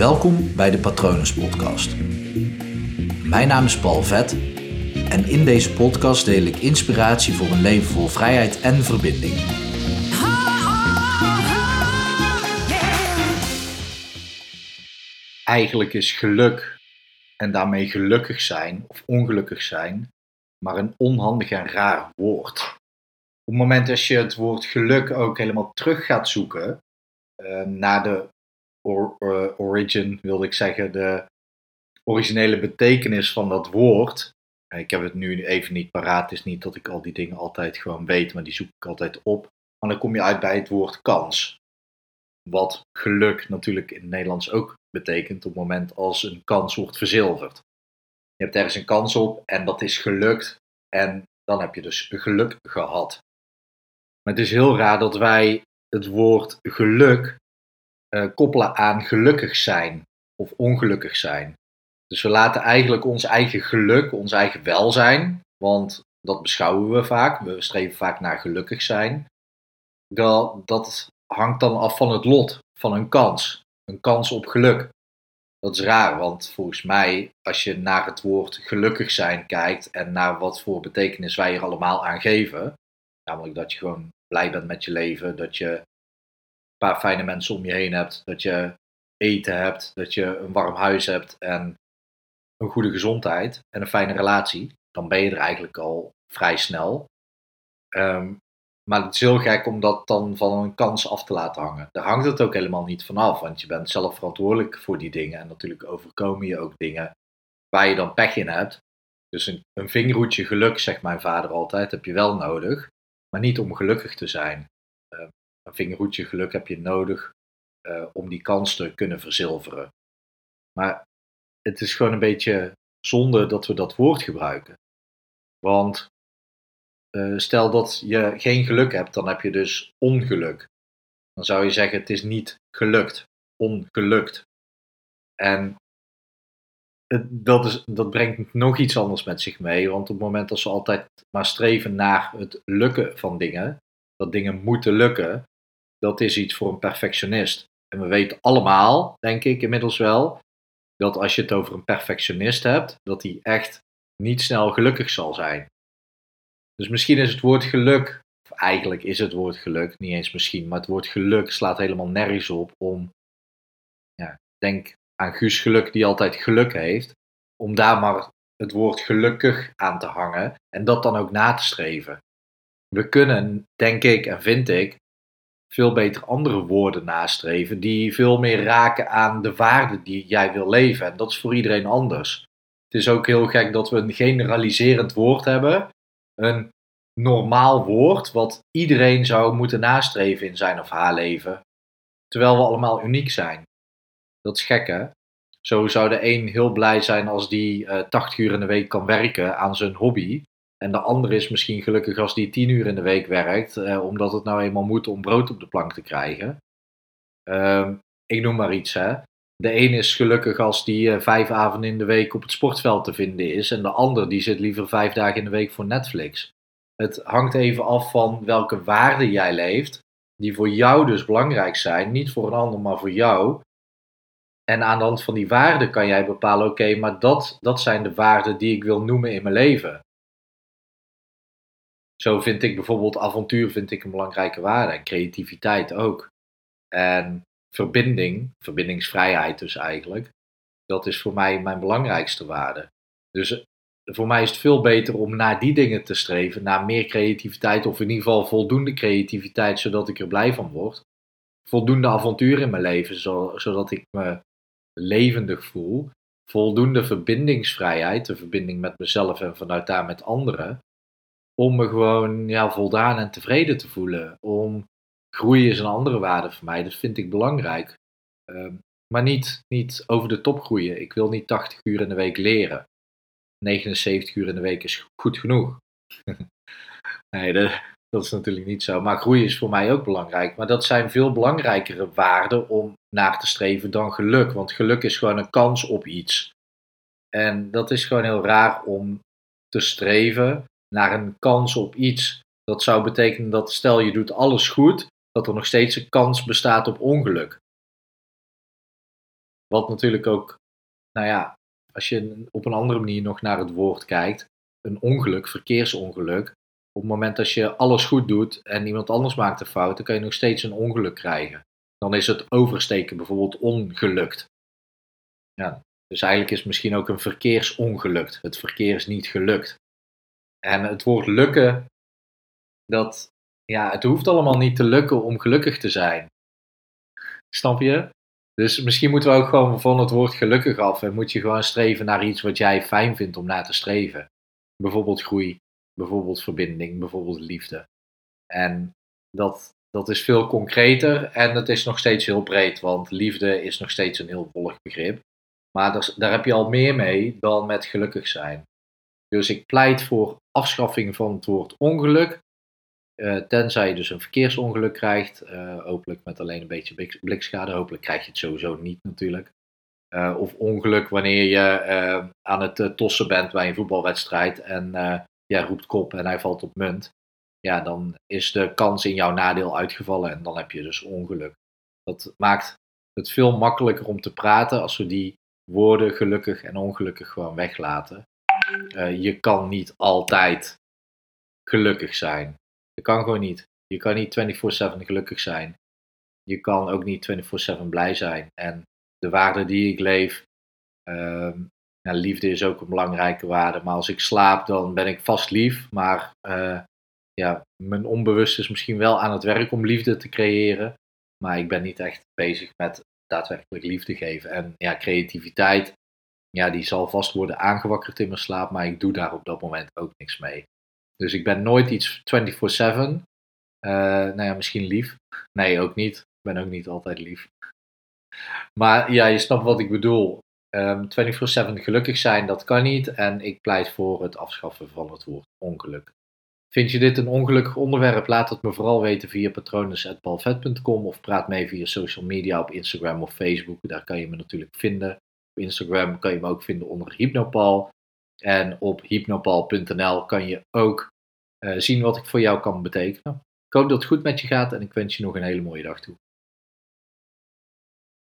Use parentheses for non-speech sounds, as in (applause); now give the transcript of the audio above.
Welkom bij de Patronus Podcast. Mijn naam is Paul Vet en in deze podcast deel ik inspiratie voor een leven vol vrijheid en verbinding. Eigenlijk is geluk en daarmee gelukkig zijn of ongelukkig zijn maar een onhandig en raar woord. Op het moment dat je het woord geluk ook helemaal terug gaat zoeken uh, naar de or, origin, wilde ik zeggen, de originele betekenis van dat woord. Ik heb het nu even niet paraat, het is niet dat ik al die dingen altijd gewoon weet, maar die zoek ik altijd op. Maar dan kom je uit bij het woord kans. Wat geluk natuurlijk in het Nederlands ook betekent op het moment als een kans wordt verzilverd. Je hebt ergens een kans op en dat is gelukt en dan heb je dus geluk gehad. Maar het is heel raar dat wij het woord geluk uh, koppelen aan gelukkig zijn of ongelukkig zijn. Dus we laten eigenlijk ons eigen geluk, ons eigen welzijn, want dat beschouwen we vaak, we streven vaak naar gelukkig zijn, dat, dat hangt dan af van het lot, van een kans, een kans op geluk. Dat is raar, want volgens mij, als je naar het woord gelukkig zijn kijkt en naar wat voor betekenis wij er allemaal aan geven, namelijk dat je gewoon blij bent met je leven, dat je paar fijne mensen om je heen hebt, dat je eten hebt, dat je een warm huis hebt en een goede gezondheid en een fijne relatie, dan ben je er eigenlijk al vrij snel. Um, maar het is heel gek om dat dan van een kans af te laten hangen. Daar hangt het ook helemaal niet vanaf, want je bent zelf verantwoordelijk voor die dingen. En natuurlijk overkomen je ook dingen waar je dan pech in hebt. Dus een, vingerhoedje geluk, zegt mijn vader altijd, heb je wel nodig. Maar niet om gelukkig te zijn. Een vingerhoedje geluk heb je nodig uh, om die kans te kunnen verzilveren. Maar het is gewoon een beetje zonde dat we dat woord gebruiken. Want uh, stel dat je geen geluk hebt, dan heb je dus ongeluk. Dan zou je zeggen: het is niet gelukt, ongelukt. En dat, is, dat brengt nog iets anders met zich mee, want op het moment dat ze altijd maar streven naar het lukken van dingen, dat dingen moeten lukken, dat is iets voor een perfectionist. En we weten allemaal, denk ik inmiddels wel, dat als je het over een perfectionist hebt, dat hij echt niet snel gelukkig zal zijn. Dus misschien is het woord geluk, of eigenlijk is het woord geluk, niet eens misschien, maar het woord geluk slaat helemaal nergens op om, ja, denk aan Guus Geluk die altijd geluk heeft, om daar maar het woord gelukkig aan te hangen en dat dan ook na te streven. We kunnen, denk ik en vind ik, veel beter andere woorden nastreven die veel meer raken aan de waarden die jij wil leven. En dat is voor iedereen anders. Het is ook heel gek dat we een generaliserend woord hebben een normaal woord wat iedereen zou moeten nastreven in zijn of haar leven, terwijl we allemaal uniek zijn. Dat is gek hè? Zo zou de een heel blij zijn als die uh, eh, 80 uur in de week kan werken aan zijn hobby. En de ander is misschien gelukkig als die 10 uur in de week werkt, uh, omdat het nou eenmaal moet om brood op de plank te krijgen. Uh, ik noem maar iets hè. De een is gelukkig als die uh, vijf avonden in de week op het sportveld te vinden is. En de ander die zit liever vijf dagen in de week voor Netflix. Het hangt even af van welke waarden jij leeft. Die voor jou dus belangrijk zijn. Niet voor een ander, maar voor jou. En aan de hand van die waarden kan jij bepalen: oké, maar dat, dat zijn de waarden die ik wil noemen in mijn leven. Zo vind ik bijvoorbeeld avontuur vind ik een belangrijke waarde. En creativiteit ook. En verbinding, verbindingsvrijheid dus eigenlijk, dat is voor mij mijn belangrijkste waarde. Dus eh, voor mij is het veel beter om naar die dingen te streven, naar meer creativiteit of in ieder geval voldoende creativiteit, zodat ik er blij van word. Voldoende avontuur in mijn leven, zodat ik me levendig voel. Voldoende verbindingsvrijheid, de verbinding met mezelf en vanuit daar met anderen. Om me gewoon ja, voldaan en tevreden te voelen. Om groeien is een andere waarde voor mij. Dat vind ik belangrijk. Ehm, maar niet, niet over de top groeien. Ik wil niet 80 uur in de week leren. 79 uur in de week is goed genoeg. (laughs) nee, dat, dat is natuurlijk niet zo. Maar groeien is voor mij ook belangrijk. Maar dat zijn veel belangrijkere waarden om naar te streven dan geluk. Want geluk is gewoon een kans op iets. En dat is gewoon heel raar om te streven naar een kans op iets. Dat zou betekenen dat stel je doet alles goed, dat er nog steeds een kans bestaat op ongeluk. Wat natuurlijk ook, nou ja, als je op een andere manier nog naar het woord kijkt, een ongeluk, verkeersongeluk. Op het moment dat je alles goed doet en iemand anders maakt een fout, dan kan je nog steeds een ongeluk krijgen. Dan is het oversteken bijvoorbeeld ongelukt. Ja, dus eigenlijk is het misschien ook een verkeersongeluk. Het verkeer is niet gelukt. En het woord lukken, dat, ja, het hoeft allemaal niet te lukken om gelukkig te zijn. Snap je? Dus misschien moeten we ook gewoon van het woord gelukkig af en moet je gewoon streven naar iets wat jij fijn vindt om naar te streven. Bijvoorbeeld groei, bijvoorbeeld verbinding, bijvoorbeeld liefde. En dat, dat is veel concreter en het is nog steeds heel breed, want liefde is nog steeds een heel volg begrip. Maar daar, daar heb je al meer mee dan met gelukkig zijn. Dus ik pleit voor afschaffing van het woord ongeluk. Uh, tenzij je dus een verkeersongeluk krijgt, uh, hopelijk met alleen een beetje blikschade. Hopelijk krijg je het sowieso niet natuurlijk. Uh, of ongeluk wanneer je aan het tossen bent bij een voetbalwedstrijd en jij roept kop en hij valt op munt. Ja, dan is de kans in jouw nadeel uitgevallen en dan heb je dus ongeluk. Dat maakt het veel makkelijker om te praten als we die woorden gelukkig en ongelukkig gewoon weglaten. Uh, je kan niet altijd gelukkig zijn. Je kan gewoon niet. Je kan niet 24-7 gelukkig zijn. Je kan ook niet 24-7 blij zijn. En de waarde die ik leef, ja, liefde is ook een belangrijke waarde. Maar als ik slaap, dan ben ik vast lief. Maar uh, ja, mijn onbewust is misschien wel aan het werk om liefde te creëren. Maar ik ben niet echt bezig met daadwerkelijk liefde geven. En ja, creativiteit, ja, die zal vast worden aangewakkerd in mijn slaap, maar ik doe daar op dat moment ook niks mee. Dus ik ben nooit iets 24-7. Uh, eh, nou ja, misschien lief. Nee, ook niet. Ik ben ook niet altijd lief. Maar ja, je snapt wat ik bedoel. Um, ehm, 24-7 gelukkig zijn, dat kan niet. En ik pleit voor het afschaffen van het woord ongeluk. Vind je dit een ongelukkig onderwerp? Laat het me vooral weten via patronus.balvet.com of praat mee via social media op Instagram of Facebook. Daar kan je me natuurlijk vinden. Instagram kan je me ook vinden onder Hypnopal. En op hypnopal.nl kan je ook uh, zien wat ik voor jou kan betekenen. Ik hoop dat het goed met je gaat en ik wens je nog een hele mooie dag toe.